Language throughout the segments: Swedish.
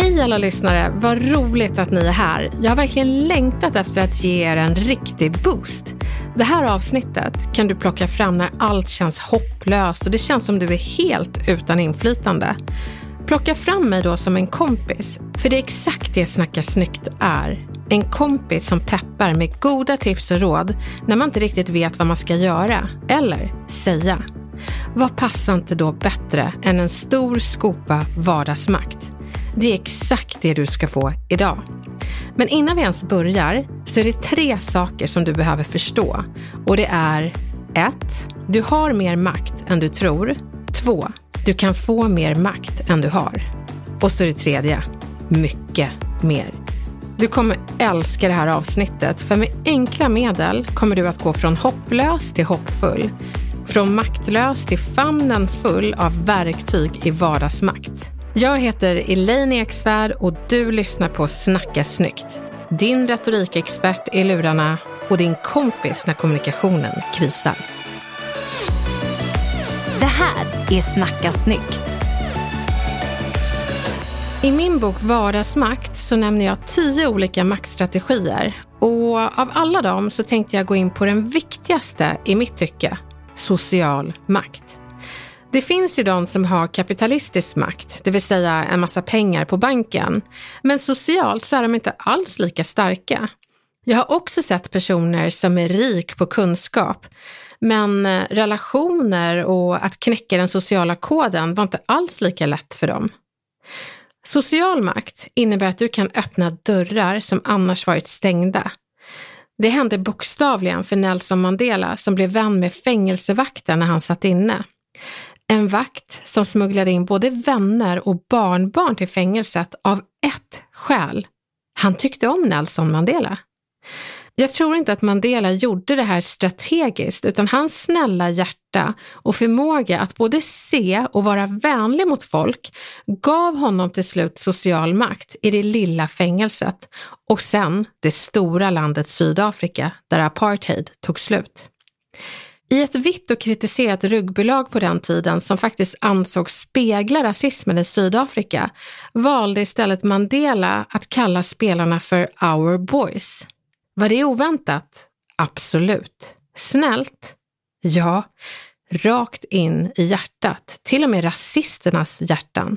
Hej alla lyssnare! Vad roligt att ni är här. Jag har verkligen längtat efter att ge er en riktig boost. Det här avsnittet kan du plocka fram när allt känns hopplöst och det känns som du är helt utan inflytande. Plocka fram mig då som en kompis, för det är exakt det Snacka snyggt är. En kompis som peppar med goda tips och råd när man inte riktigt vet vad man ska göra eller säga. Vad passar inte då bättre än en stor skopa vardagsmakt? Det är exakt det du ska få idag. Men innan vi ens börjar så är det tre saker som du behöver förstå. Och det är 1. Du har mer makt än du tror. 2. Du kan få mer makt än du har. Och så det tredje, mycket mer. Du kommer älska det här avsnittet, för med enkla medel kommer du att gå från hopplös till hoppfull. Från maktlös till famnen full av verktyg i vardagsmakt. Jag heter Elaine Eksvärd och du lyssnar på Snacka snyggt. Din retorikexpert i lurarna och din kompis när kommunikationen krisar. Det här är Snacka snyggt. I min bok Vardagsmakt så nämner jag tio olika maktstrategier och av alla dem så tänkte jag gå in på den viktigaste i mitt tycke, social makt. Det finns ju de som har kapitalistisk makt, det vill säga en massa pengar på banken. Men socialt så är de inte alls lika starka. Jag har också sett personer som är rik på kunskap, men eh, relationer och att knäcka den sociala koden var inte alls lika lätt för dem. Social makt innebär att du kan öppna dörrar som annars varit stängda. Det hände bokstavligen för Nelson Mandela som blev vän med fängelsevakten när han satt inne. En vakt som smugglade in både vänner och barnbarn till fängelset av ett skäl. Han tyckte om Nelson Mandela. Jag tror inte att Mandela gjorde det här strategiskt, utan hans snälla hjärta och förmåga att både se och vara vänlig mot folk gav honom till slut social makt i det lilla fängelset och sen det stora landet Sydafrika där apartheid tog slut. I ett vitt och kritiserat rugbylag på den tiden som faktiskt ansågs spegla rasismen i Sydafrika valde istället Mandela att kalla spelarna för “our boys”. Var det oväntat? Absolut. Snällt? Ja. Rakt in i hjärtat, till och med rasisternas hjärtan.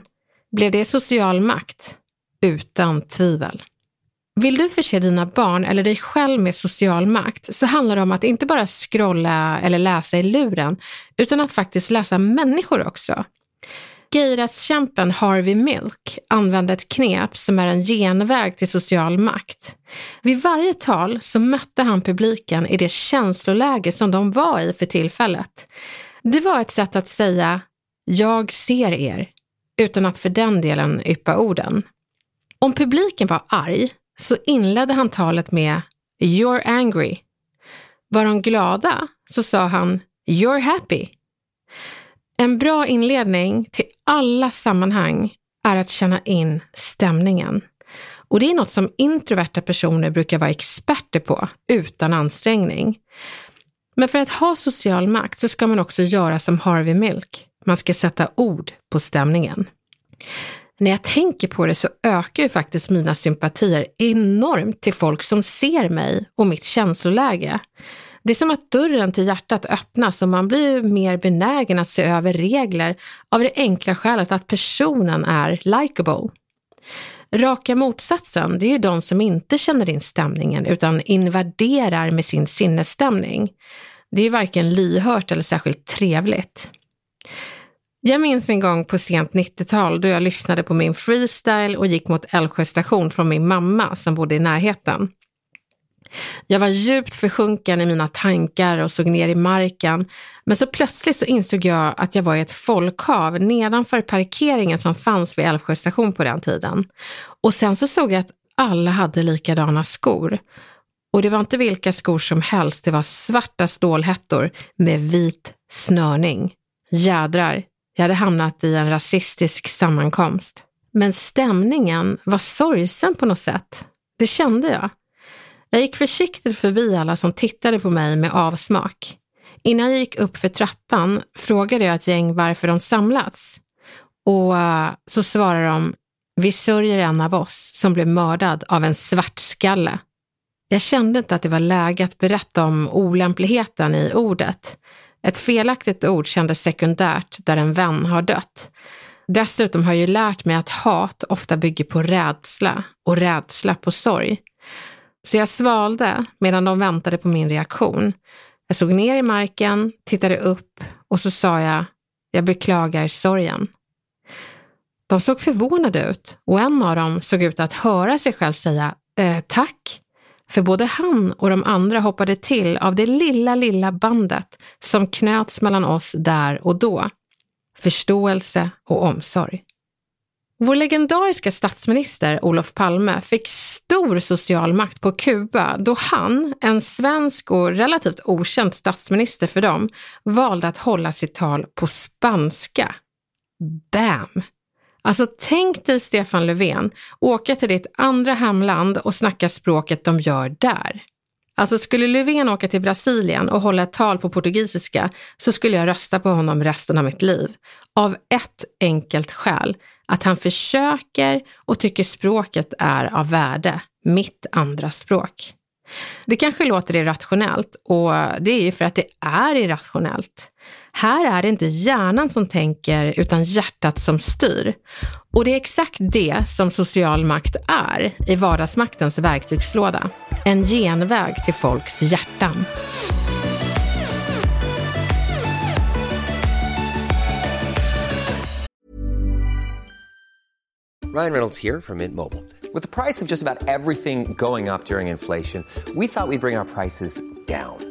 Blev det social makt? Utan tvivel. Vill du förse dina barn eller dig själv med social makt så handlar det om att inte bara scrolla eller läsa i luren, utan att faktiskt läsa människor också. Gayrättskämpen Harvey Milk använde ett knep som är en genväg till social makt. Vid varje tal så mötte han publiken i det känsloläge som de var i för tillfället. Det var ett sätt att säga “jag ser er” utan att för den delen yppa orden. Om publiken var arg så inledde han talet med “You're angry”. Var de glada så sa han “You're happy”. En bra inledning till alla sammanhang är att känna in stämningen. Och det är något som introverta personer brukar vara experter på utan ansträngning. Men för att ha social makt så ska man också göra som Harvey Milk. Man ska sätta ord på stämningen när jag tänker på det så ökar ju faktiskt mina sympatier enormt till folk som ser mig och mitt känsloläge. Det är som att dörren till hjärtat öppnas och man blir mer benägen att se över regler av det enkla skälet att personen är likable. Raka motsatsen, det är ju de som inte känner in stämningen utan invaderar med sin sinnesstämning. Det är varken lyhört eller särskilt trevligt. Jag minns en gång på sent 90-tal då jag lyssnade på min freestyle och gick mot Älvsjö station från min mamma som bodde i närheten. Jag var djupt försjunken i mina tankar och såg ner i marken, men så plötsligt så insåg jag att jag var i ett folkhav nedanför parkeringen som fanns vid Älvsjö station på den tiden. Och sen så såg jag att alla hade likadana skor. Och det var inte vilka skor som helst, det var svarta stålhättor med vit snörning. Jädrar, jag hade hamnat i en rasistisk sammankomst. Men stämningen var sorgsen på något sätt. Det kände jag. Jag gick försiktigt förbi alla som tittade på mig med avsmak. Innan jag gick upp för trappan frågade jag ett gäng varför de samlats. Och eh, så svarade de, vi sörjer en av oss som blev mördad av en svartskalle. Jag kände inte att det var läge att berätta om olämpligheten i ordet. Ett felaktigt ord kändes sekundärt där en vän har dött. Dessutom har jag ju lärt mig att hat ofta bygger på rädsla och rädsla på sorg. Så jag svalde medan de väntade på min reaktion. Jag såg ner i marken, tittade upp och så sa jag, jag beklagar sorgen. De såg förvånade ut och en av dem såg ut att höra sig själv säga eh, tack. För både han och de andra hoppade till av det lilla, lilla bandet som knöts mellan oss där och då. Förståelse och omsorg. Vår legendariska statsminister Olof Palme fick stor social makt på Kuba då han, en svensk och relativt okänd statsminister för dem, valde att hålla sitt tal på spanska. Bam! Alltså tänk dig Stefan Löfven åka till ditt andra hemland och snacka språket de gör där. Alltså skulle Löfven åka till Brasilien och hålla ett tal på portugisiska så skulle jag rösta på honom resten av mitt liv. Av ett enkelt skäl, att han försöker och tycker språket är av värde, mitt andra språk. Det kanske låter irrationellt och det är ju för att det är irrationellt. Här är det inte hjärnan som tänker utan hjärtat som styr. Och det är exakt det som social makt är i vardagsmaktens verktygslåda. En genväg till folks hjärtan. Ryan Reynolds här från Mint Mobile. priset på nästan allt som går upp under inflationen, trodde vi att vi skulle bring våra priser. down.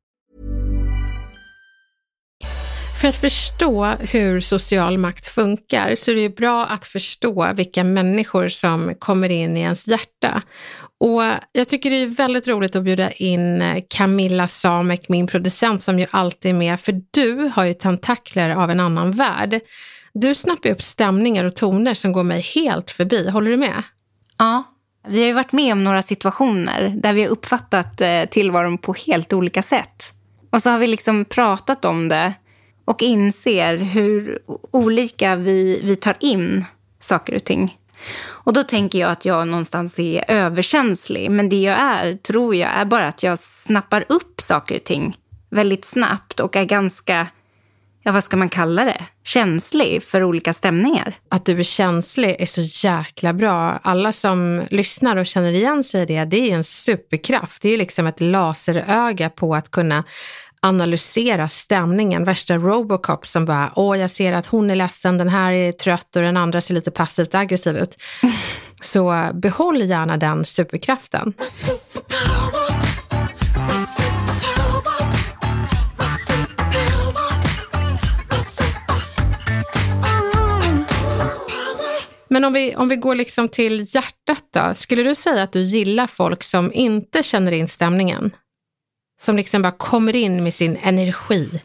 För att förstå hur social makt funkar så är det ju bra att förstå vilka människor som kommer in i ens hjärta. Och jag tycker det är väldigt roligt att bjuda in eh, Camilla Samek, min producent, som ju alltid är med, för du har ju tentakler av en annan värld. Du snappar upp stämningar och toner som går mig helt förbi. Håller du med? Ja, vi har ju varit med om några situationer där vi har uppfattat eh, tillvaron på helt olika sätt. Och så har vi liksom pratat om det och inser hur olika vi, vi tar in saker och ting. Och då tänker jag att jag någonstans är överkänslig. Men det jag är, tror jag, är bara att jag snappar upp saker och ting väldigt snabbt och är ganska, ja vad ska man kalla det, känslig för olika stämningar. Att du är känslig är så jäkla bra. Alla som lyssnar och känner igen sig i det, det är en superkraft. Det är liksom ett laseröga på att kunna analysera stämningen. Värsta Robocop som bara, åh jag ser att hon är ledsen, den här är trött och den andra ser lite passivt aggressiv ut. Så behåll gärna den superkraften. Men om vi, om vi går liksom till hjärtat då. Skulle du säga att du gillar folk som inte känner in stämningen? Som liksom bara kommer in med sin energi?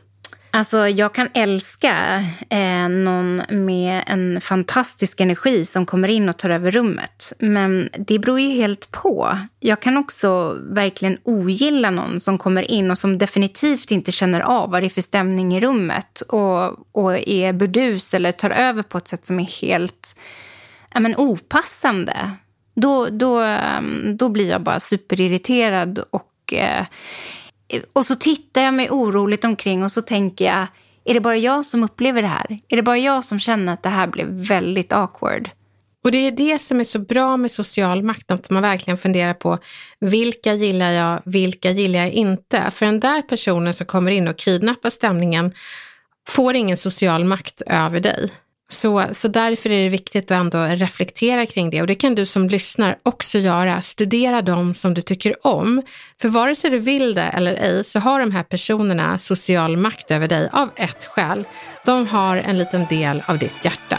Alltså, jag kan älska eh, någon med en fantastisk energi som kommer in och tar över rummet. Men det beror ju helt på. Jag kan också verkligen ogilla någon som kommer in och som definitivt inte känner av vad det är för stämning i rummet och, och är burdus eller tar över på ett sätt som är helt ja, men, opassande. Då, då, eh, då blir jag bara superirriterad och eh, och så tittar jag mig oroligt omkring och så tänker jag, är det bara jag som upplever det här? Är det bara jag som känner att det här blev väldigt awkward? Och det är det som är så bra med social makt, att man verkligen funderar på vilka gillar jag, vilka gillar jag inte? För den där personen som kommer in och kidnappar stämningen får ingen social makt över dig. Så, så därför är det viktigt att ändå reflektera kring det och det kan du som lyssnar också göra. Studera dem som du tycker om. För vare sig du vill det eller ej så har de här personerna social makt över dig av ett skäl. De har en liten del av ditt hjärta.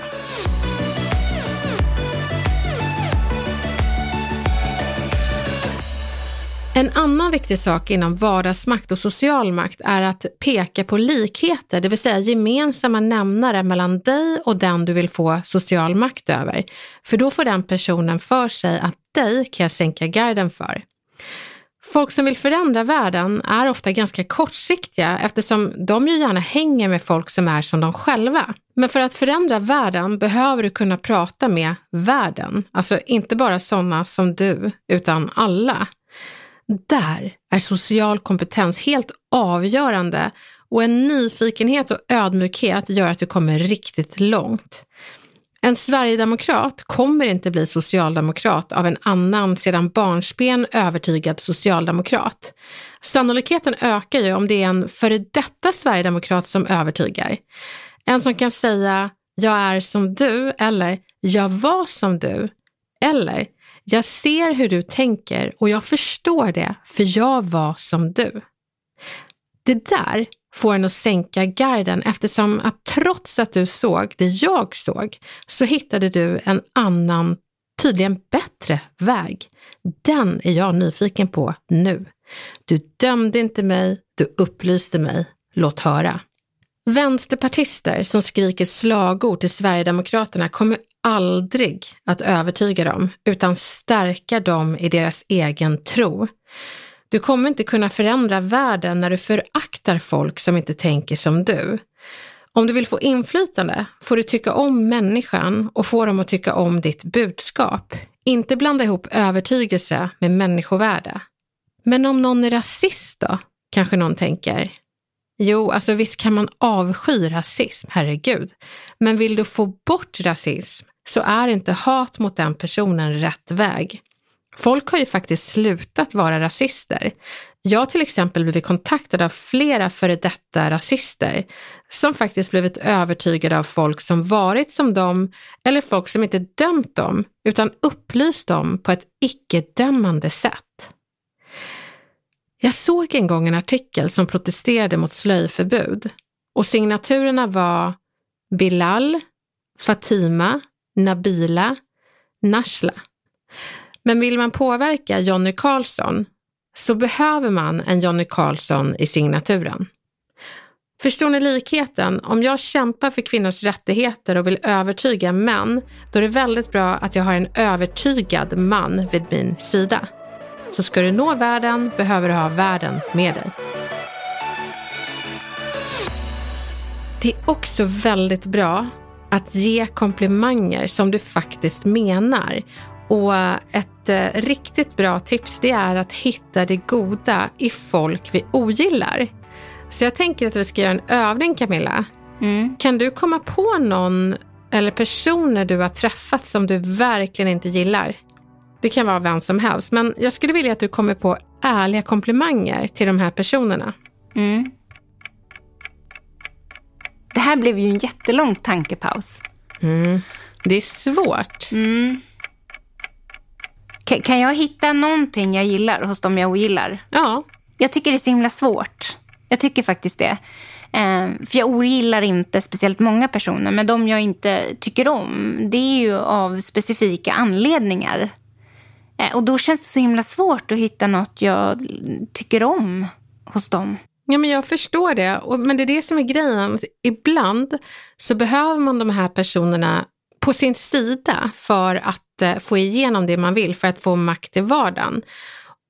En annan viktig sak inom vardagsmakt och social makt är att peka på likheter, det vill säga gemensamma nämnare mellan dig och den du vill få social makt över. För då får den personen för sig att dig kan jag sänka garden för. Folk som vill förändra världen är ofta ganska kortsiktiga eftersom de ju gärna hänger med folk som är som de själva. Men för att förändra världen behöver du kunna prata med världen, alltså inte bara sådana som du, utan alla. Där är social kompetens helt avgörande och en nyfikenhet och ödmjukhet gör att du kommer riktigt långt. En sverigedemokrat kommer inte bli socialdemokrat av en annan sedan barnsben övertygad socialdemokrat. Sannolikheten ökar ju om det är en före detta sverigedemokrat som övertygar. En som kan säga jag är som du eller jag var som du eller jag ser hur du tänker och jag förstår det, för jag var som du. Det där får en att sänka garden eftersom att trots att du såg det jag såg så hittade du en annan, tydligen bättre väg. Den är jag nyfiken på nu. Du dömde inte mig, du upplyste mig. Låt höra. Vänsterpartister som skriker slagord till Sverigedemokraterna kommer aldrig att övertyga dem, utan stärka dem i deras egen tro. Du kommer inte kunna förändra världen när du föraktar folk som inte tänker som du. Om du vill få inflytande får du tycka om människan och få dem att tycka om ditt budskap. Inte blanda ihop övertygelse med människovärde. Men om någon är rasist då? Kanske någon tänker. Jo, alltså visst kan man avsky rasism, herregud. Men vill du få bort rasism så är inte hat mot den personen rätt väg. Folk har ju faktiskt slutat vara rasister. Jag har till exempel blivit kontaktad av flera före detta rasister som faktiskt blivit övertygade av folk som varit som dem eller folk som inte dömt dem utan upplyst dem på ett icke-dömande sätt. Jag såg en gång en artikel som protesterade mot slöjförbud och signaturerna var Bilal, Fatima, Nabila, Nashla. Men vill man påverka Jonny Karlsson så behöver man en Jonny Karlsson i signaturen. Förstår ni likheten? Om jag kämpar för kvinnors rättigheter och vill övertyga män, då är det väldigt bra att jag har en övertygad man vid min sida. Så ska du nå världen behöver du ha världen med dig. Det är också väldigt bra att ge komplimanger som du faktiskt menar. Och ett eh, riktigt bra tips det är att hitta det goda i folk vi ogillar. Så jag tänker att vi ska göra en övning Camilla. Mm. Kan du komma på någon eller personer du har träffat som du verkligen inte gillar? Det kan vara vem som helst, men jag skulle vilja att du kommer på ärliga komplimanger till de här personerna. Mm. Här blev ju en jättelång tankepaus. Mm. Det är svårt. Mm. Kan, kan jag hitta någonting jag gillar hos dem jag ogillar? Ja. Jag tycker det är så himla svårt. Jag tycker faktiskt det. Eh, för jag ogillar inte speciellt många personer, men de jag inte tycker om, det är ju av specifika anledningar. Eh, och då känns det så himla svårt att hitta något jag tycker om hos dem. Ja, men jag förstår det. Men det är det som är grejen. Ibland så behöver man de här personerna på sin sida för att eh, få igenom det man vill, för att få makt i vardagen.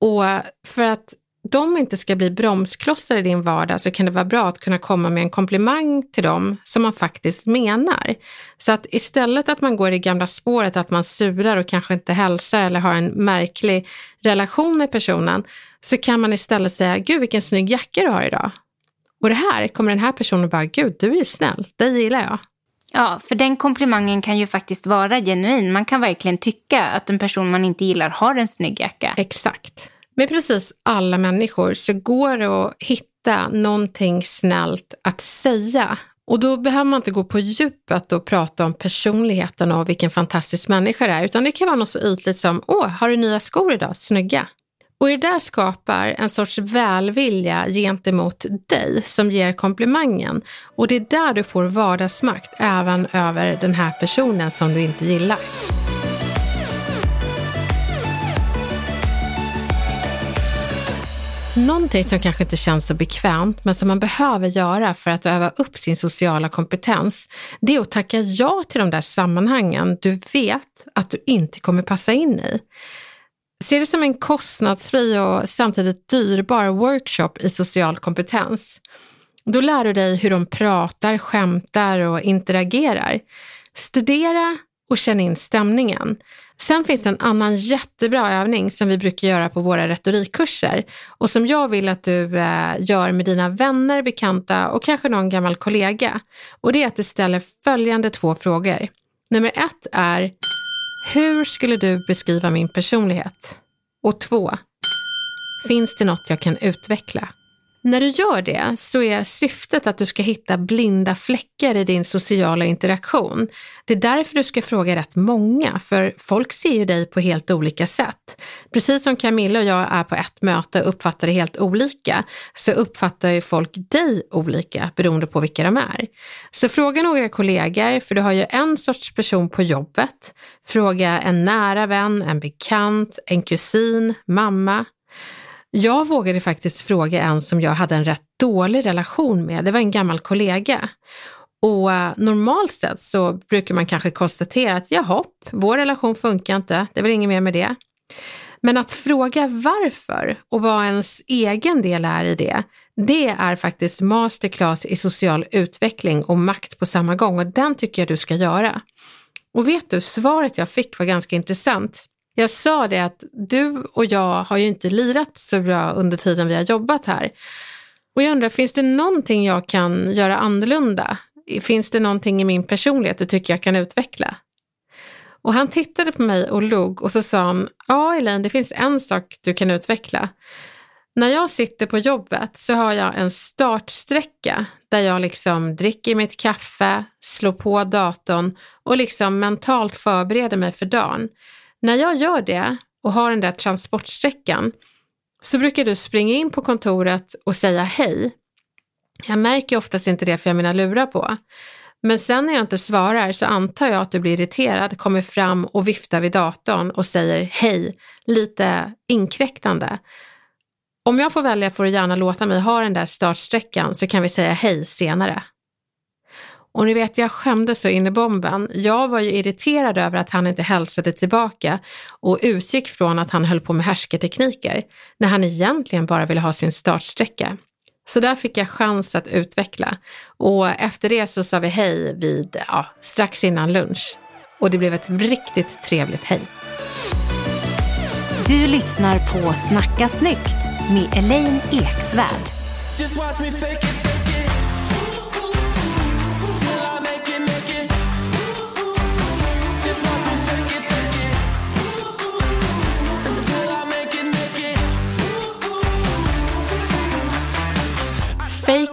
Och för att de inte ska bli bromsklossar i din vardag så kan det vara bra att kunna komma med en komplimang till dem som man faktiskt menar. Så att istället att man går i gamla spåret att man surar och kanske inte hälsar eller har en märklig relation med personen så kan man istället säga, gud vilken snygg jacka du har idag. Och det här kommer den här personen bara, gud du är snäll, det gillar jag. Ja, för den komplimangen kan ju faktiskt vara genuin. Man kan verkligen tycka att en person man inte gillar har en snygg jacka. Exakt. Med precis alla människor så går det att hitta någonting snällt att säga. Och då behöver man inte gå på djupet och prata om personligheten och vilken fantastisk människa det är, utan det kan vara något så ytligt som, åh, har du nya skor idag? Snygga. Och det där skapar en sorts välvilja gentemot dig som ger komplimangen. Och det är där du får vardagsmakt även över den här personen som du inte gillar. Någonting som kanske inte känns så bekvämt, men som man behöver göra för att öva upp sin sociala kompetens, det är att tacka ja till de där sammanhangen du vet att du inte kommer passa in i. Se det som en kostnadsfri och samtidigt dyrbar workshop i social kompetens. Då lär du dig hur de pratar, skämtar och interagerar. Studera och känn in stämningen. Sen finns det en annan jättebra övning som vi brukar göra på våra retorikkurser och som jag vill att du eh, gör med dina vänner, bekanta och kanske någon gammal kollega. Och det är att du ställer följande två frågor. Nummer ett är hur skulle du beskriva min personlighet? Och två, finns det något jag kan utveckla? När du gör det så är syftet att du ska hitta blinda fläckar i din sociala interaktion. Det är därför du ska fråga rätt många, för folk ser ju dig på helt olika sätt. Precis som Camilla och jag är på ett möte och uppfattar det helt olika, så uppfattar ju folk dig olika beroende på vilka de är. Så fråga några kollegor, för du har ju en sorts person på jobbet. Fråga en nära vän, en bekant, en kusin, mamma, jag vågade faktiskt fråga en som jag hade en rätt dålig relation med. Det var en gammal kollega. Och eh, normalt sett så brukar man kanske konstatera att jaha, vår relation funkar inte, det är väl inget mer med det. Men att fråga varför och vad ens egen del är i det, det är faktiskt masterclass i social utveckling och makt på samma gång och den tycker jag du ska göra. Och vet du, svaret jag fick var ganska intressant. Jag sa det att du och jag har ju inte lirat så bra under tiden vi har jobbat här. Och jag undrar, finns det någonting jag kan göra annorlunda? Finns det någonting i min personlighet du tycker jag kan utveckla? Och han tittade på mig och log och så sa han, ja Elaine, det finns en sak du kan utveckla. När jag sitter på jobbet så har jag en startsträcka där jag liksom dricker mitt kaffe, slår på datorn och liksom mentalt förbereder mig för dagen. När jag gör det och har den där transportsträckan så brukar du springa in på kontoret och säga hej. Jag märker oftast inte det för jag har mina lurar på. Men sen när jag inte svarar så antar jag att du blir irriterad, kommer fram och viftar vid datorn och säger hej, lite inkräktande. Om jag får välja får du gärna låta mig ha den där startsträckan så kan vi säga hej senare. Och ni vet, jag skämdes så in i bomben. Jag var ju irriterad över att han inte hälsade tillbaka och utgick från att han höll på med härsketekniker när han egentligen bara ville ha sin startsträcka. Så där fick jag chans att utveckla och efter det så sa vi hej vid, ja, strax innan lunch. Och det blev ett riktigt trevligt hej. Du lyssnar på Snacka snyggt med Elaine Eksvärd.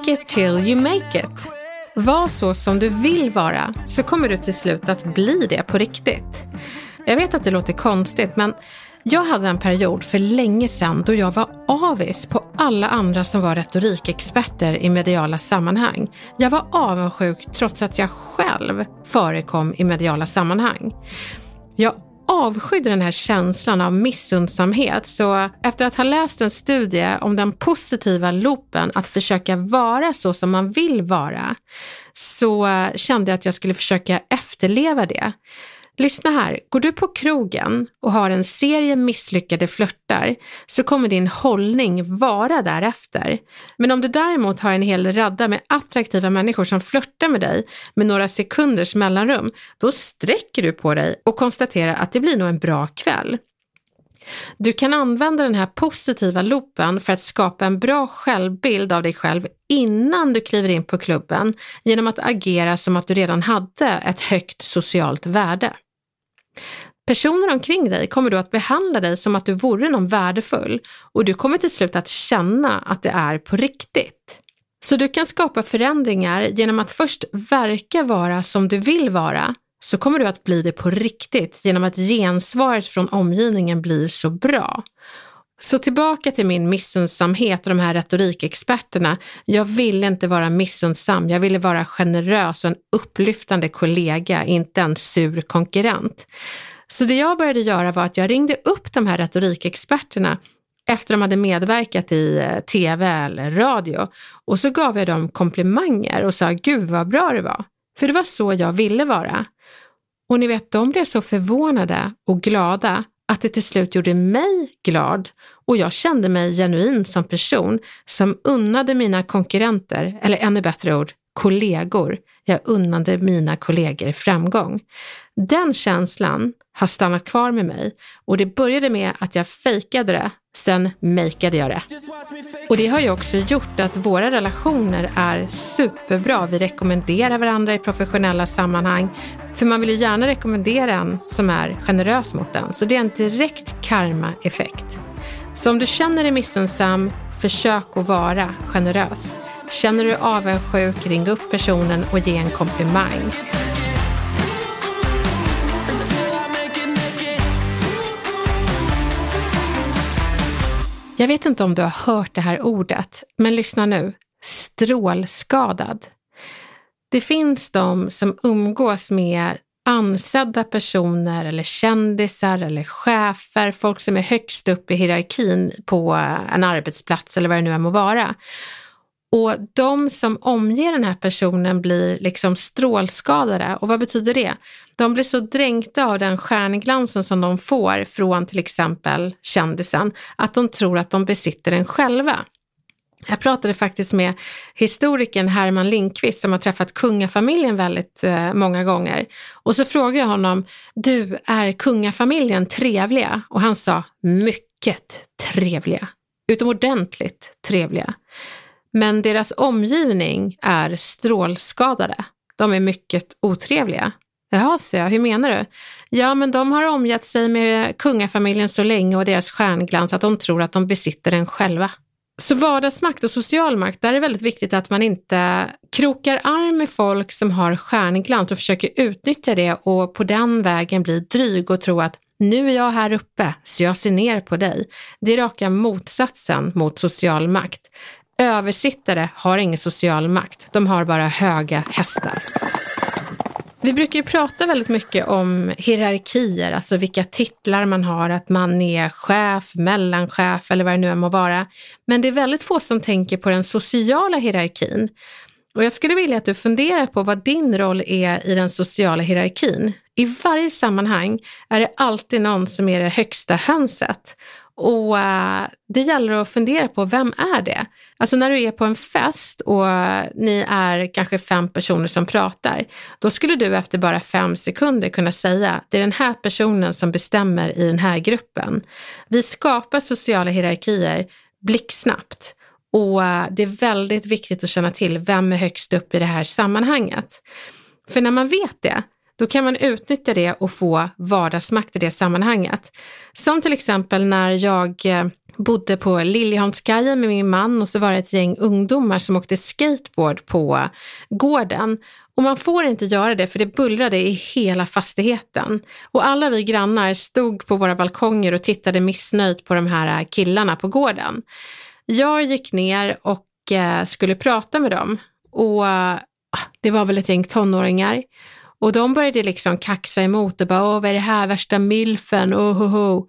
Fake it till you make it. Var så som du vill vara så kommer du till slut att bli det på riktigt. Jag vet att det låter konstigt men Jag hade en period för länge sedan då jag var avis på alla andra som var retorikexperter i mediala sammanhang. Jag var avundsjuk trots att jag själv förekom i mediala sammanhang. Jag avskydde den här känslan av missundsamhet så efter att ha läst en studie om den positiva loopen att försöka vara så som man vill vara så kände jag att jag skulle försöka efterleva det. Lyssna här, går du på krogen och har en serie misslyckade flörtar så kommer din hållning vara därefter. Men om du däremot har en hel radda med attraktiva människor som flörtar med dig med några sekunders mellanrum, då sträcker du på dig och konstaterar att det blir nog en bra kväll. Du kan använda den här positiva loopen för att skapa en bra självbild av dig själv innan du kliver in på klubben genom att agera som att du redan hade ett högt socialt värde. Personer omkring dig kommer då att behandla dig som att du vore någon värdefull och du kommer till slut att känna att det är på riktigt. Så du kan skapa förändringar genom att först verka vara som du vill vara, så kommer du att bli det på riktigt genom att gensvaret från omgivningen blir så bra. Så tillbaka till min missundsamhet och de här retorikexperterna. Jag ville inte vara missundsam, jag ville vara generös och en upplyftande kollega, inte en sur konkurrent. Så det jag började göra var att jag ringde upp de här retorikexperterna efter de hade medverkat i eh, tv eller radio och så gav jag dem komplimanger och sa gud vad bra det var. För det var så jag ville vara. Och ni vet, de blev så förvånade och glada att det till slut gjorde mig glad och jag kände mig genuin som person som unnade mina konkurrenter, eller ännu bättre ord, kollegor. Jag unnade mina kollegor framgång. Den känslan har stannat kvar med mig och det började med att jag fejkade det, sen makeade jag det. Och det har ju också gjort att våra relationer är superbra. Vi rekommenderar varandra i professionella sammanhang, för man vill ju gärna rekommendera en som är generös mot en. Så det är en direkt karma-effekt. Så om du känner dig missunnsam, försök att vara generös. Känner du dig avundsjuk, ring upp personen och ge en komplimang. Jag vet inte om du har hört det här ordet, men lyssna nu. Strålskadad. Det finns de som umgås med ansedda personer eller kändisar eller chefer, folk som är högst upp i hierarkin på en arbetsplats eller vad det nu än må vara. Och de som omger den här personen blir liksom strålskadade. Och vad betyder det? De blir så dränkta av den stjärnglansen som de får från till exempel kändisen att de tror att de besitter den själva. Jag pratade faktiskt med historikern Herman Lindqvist som har träffat kungafamiljen väldigt eh, många gånger. Och så frågade jag honom, du, är kungafamiljen trevliga? Och han sa, mycket trevliga. Utomordentligt trevliga. Men deras omgivning är strålskadade. De är mycket otrevliga. Jaha, så jag, hur menar du? Ja, men de har omgett sig med kungafamiljen så länge och deras stjärnglans att de tror att de besitter den själva. Så vardagsmakt och social makt, där är det väldigt viktigt att man inte krokar arm med folk som har stjärnglans och försöker utnyttja det och på den vägen bli dryg och tro att nu är jag här uppe så jag ser ner på dig. Det är raka motsatsen mot social makt. Översittare har ingen social makt, de har bara höga hästar. Vi brukar ju prata väldigt mycket om hierarkier, alltså vilka titlar man har, att man är chef, mellanchef eller vad det nu än må vara. Men det är väldigt få som tänker på den sociala hierarkin. Och jag skulle vilja att du funderar på vad din roll är i den sociala hierarkin. I varje sammanhang är det alltid någon som är det högsta hönset och uh, det gäller att fundera på, vem är det? Alltså när du är på en fest och ni är kanske fem personer som pratar, då skulle du efter bara fem sekunder kunna säga, det är den här personen som bestämmer i den här gruppen. Vi skapar sociala hierarkier blixtsnabbt och uh, det är väldigt viktigt att känna till, vem är högst upp i det här sammanhanget? För när man vet det, då kan man utnyttja det och få vardagsmakt i det sammanhanget. Som till exempel när jag eh, bodde på Liljeholmskajen med min man och så var det ett gäng ungdomar som åkte skateboard på gården. Och man får inte göra det för det bullrade i hela fastigheten. Och alla vi grannar stod på våra balkonger och tittade missnöjt på de här eh, killarna på gården. Jag gick ner och eh, skulle prata med dem och ah, det var väl ett gäng tonåringar. Och de började liksom kaxa emot och bara, åh vad är det här, värsta milfen, oh, oh, oh.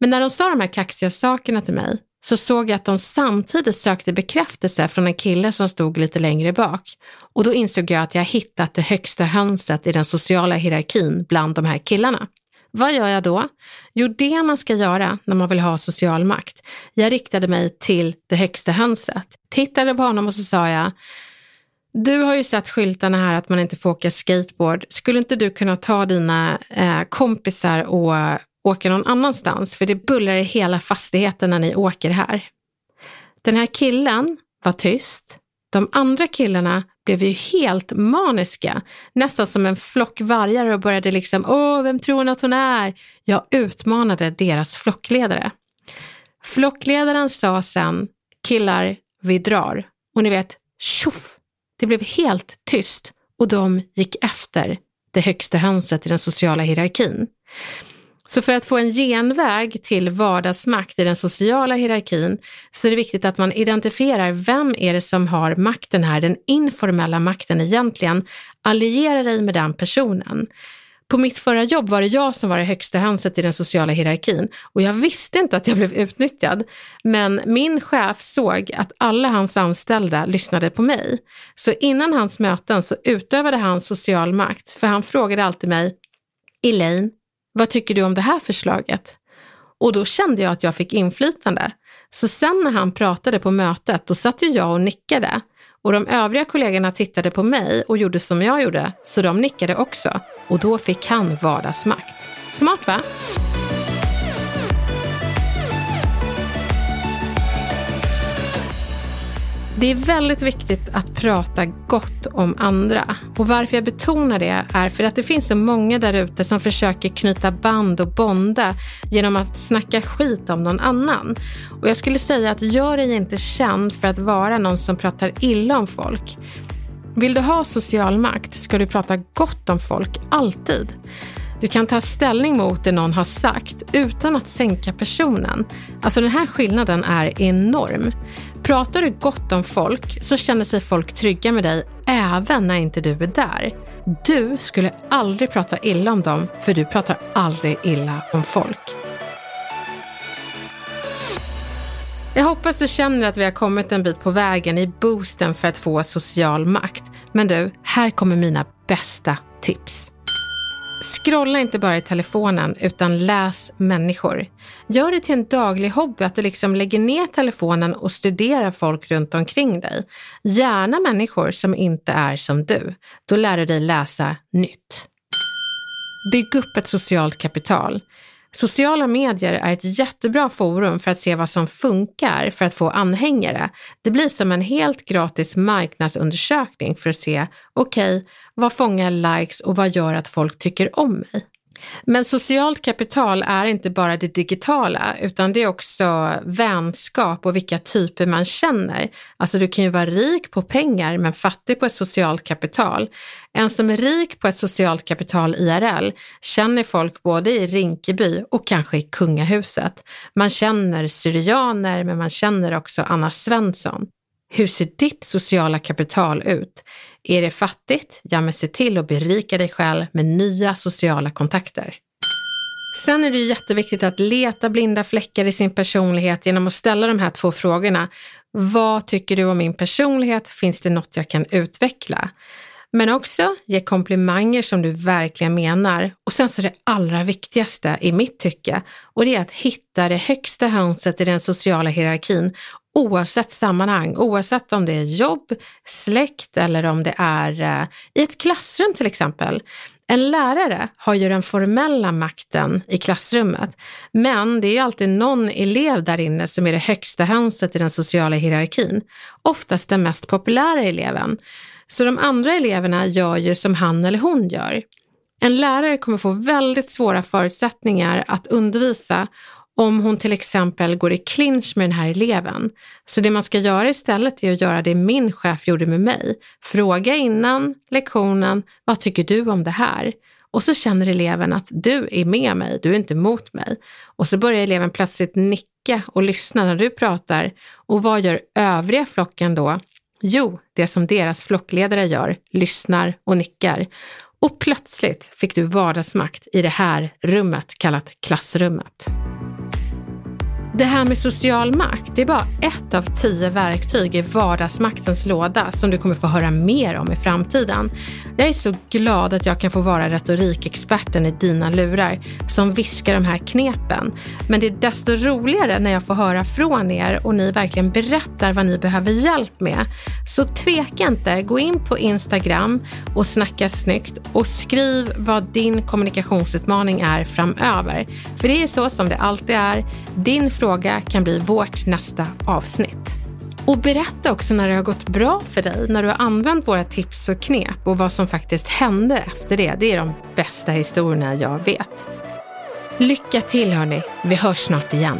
Men när de sa de här kaxiga sakerna till mig så såg jag att de samtidigt sökte bekräftelse från en kille som stod lite längre bak. Och då insåg jag att jag hittat det högsta hönset i den sociala hierarkin bland de här killarna. Vad gör jag då? Jo, det man ska göra när man vill ha social makt. Jag riktade mig till det högsta hönset, tittade på honom och så sa jag, du har ju sett skyltarna här att man inte får åka skateboard. Skulle inte du kunna ta dina eh, kompisar och åka någon annanstans? För det bullrar i hela fastigheten när ni åker här. Den här killen var tyst. De andra killarna blev ju helt maniska, nästan som en flock vargar och började liksom, åh, vem tror hon att hon är? Jag utmanade deras flockledare. Flockledaren sa sen, killar, vi drar. Och ni vet, tjoff, det blev helt tyst och de gick efter det högsta hönset i den sociala hierarkin. Så för att få en genväg till vardagsmakt i den sociala hierarkin så är det viktigt att man identifierar vem är det som har makten här, den informella makten egentligen. Alliera dig med den personen. På mitt förra jobb var det jag som var det högsta hönset i den sociala hierarkin och jag visste inte att jag blev utnyttjad. Men min chef såg att alla hans anställda lyssnade på mig. Så innan hans möten så utövade han social makt, för han frågade alltid mig, Elaine, vad tycker du om det här förslaget? Och då kände jag att jag fick inflytande. Så sen när han pratade på mötet, då satt ju jag och nickade. Och de övriga kollegorna tittade på mig och gjorde som jag gjorde, så de nickade också. Och då fick han vardagsmakt. Smart va? Det är väldigt viktigt att prata gott om andra. Och varför jag betonar det är för att det finns så många där ute som försöker knyta band och bonda genom att snacka skit om någon annan. Och jag skulle säga att gör dig inte känd för att vara någon som pratar illa om folk. Vill du ha social makt ska du prata gott om folk, alltid. Du kan ta ställning mot det någon har sagt utan att sänka personen. Alltså den här skillnaden är enorm. Pratar du gott om folk så känner sig folk trygga med dig även när inte du är där. Du skulle aldrig prata illa om dem för du pratar aldrig illa om folk. Jag hoppas du känner att vi har kommit en bit på vägen i boosten för att få social makt. Men du, här kommer mina bästa tips. Scrolla inte bara i telefonen utan läs människor. Gör det till en daglig hobby att du liksom lägger ner telefonen och studerar folk runt omkring dig. Gärna människor som inte är som du. Då lär du dig läsa nytt. Bygg upp ett socialt kapital. Sociala medier är ett jättebra forum för att se vad som funkar för att få anhängare. Det blir som en helt gratis marknadsundersökning för att se, okej, okay, vad fångar likes och vad gör att folk tycker om mig? Men socialt kapital är inte bara det digitala, utan det är också vänskap och vilka typer man känner. Alltså du kan ju vara rik på pengar men fattig på ett socialt kapital. En som är rik på ett socialt kapital IRL känner folk både i Rinkeby och kanske i kungahuset. Man känner syrianer men man känner också Anna Svensson. Hur ser ditt sociala kapital ut? Är det fattigt? Ja, men se till att berika dig själv med nya sociala kontakter. Sen är det ju jätteviktigt att leta blinda fläckar i sin personlighet genom att ställa de här två frågorna. Vad tycker du om min personlighet? Finns det något jag kan utveckla? Men också ge komplimanger som du verkligen menar. Och sen så det allra viktigaste i mitt tycke och det är att hitta det högsta hönset i den sociala hierarkin oavsett sammanhang, oavsett om det är jobb, släkt eller om det är eh, i ett klassrum till exempel. En lärare har ju den formella makten i klassrummet, men det är ju alltid någon elev där inne som är det högsta hönset i den sociala hierarkin, oftast den mest populära eleven. Så de andra eleverna gör ju som han eller hon gör. En lärare kommer få väldigt svåra förutsättningar att undervisa om hon till exempel går i clinch med den här eleven. Så det man ska göra istället är att göra det min chef gjorde med mig. Fråga innan lektionen, vad tycker du om det här? Och så känner eleven att du är med mig, du är inte mot mig. Och så börjar eleven plötsligt nicka och lyssna när du pratar. Och vad gör övriga flocken då? Jo, det som deras flockledare gör, lyssnar och nickar. Och plötsligt fick du vardagsmakt i det här rummet kallat klassrummet. Det här med social makt, det är bara ett av tio verktyg i vardagsmaktens låda som du kommer få höra mer om i framtiden. Jag är så glad att jag kan få vara retorikexperten i dina lurar som viskar de här knepen. Men det är desto roligare när jag får höra från er och ni verkligen berättar vad ni behöver hjälp med. Så tveka inte, gå in på Instagram och snacka snyggt och skriv vad din kommunikationsutmaning är framöver. För det är så som det alltid är. Din fråga fråga kan bli vårt nästa avsnitt. Och berätta också när det har gått bra för dig, när du har använt våra tips och knep och vad som faktiskt hände efter det. Det är de bästa historierna jag vet. Lycka till hörni, vi hörs snart igen.